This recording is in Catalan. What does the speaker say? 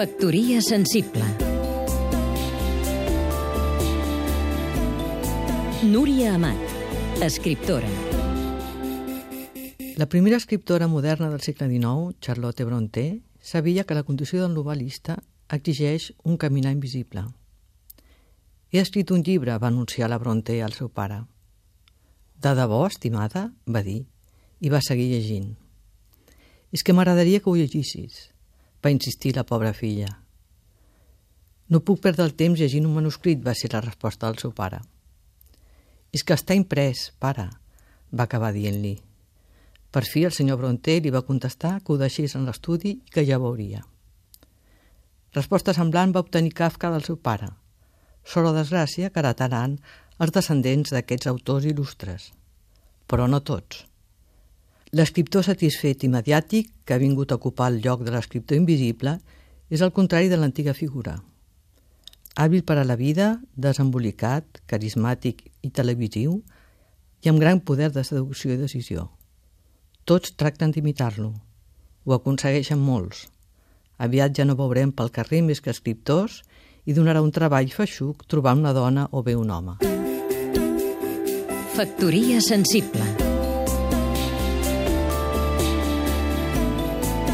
Factoria sensible Núria Amat, escriptora La primera escriptora moderna del segle XIX, Charlotte Brontë, sabia que la condició del novel·lista exigeix un caminar invisible. He escrit un llibre, va anunciar la Brontë al seu pare. De debò, estimada? va dir, i va seguir llegint. És que m'agradaria que ho llegissis, va insistir la pobra filla. No puc perdre el temps llegint un manuscrit, va ser la resposta del seu pare. És que està imprès, pare, va acabar dient-li. Per fi el senyor Bronté li va contestar que ho deixés en l'estudi i que ja veuria. Resposta semblant va obtenir Kafka del seu pare. Sort o desgràcia que heretaran els descendents d'aquests autors il·lustres. Però no tots. L'escriptor satisfet i mediàtic, que ha vingut a ocupar el lloc de l'escriptor invisible, és el contrari de l'antiga figura. Hàbil per a la vida, desembolicat, carismàtic i televisiu, i amb gran poder de seducció i decisió. Tots tracten d'imitar-lo. Ho aconsegueixen molts. Aviat ja no veurem pel carrer més que escriptors i donarà un treball feixuc trobar una dona o bé un home. Factoria sensible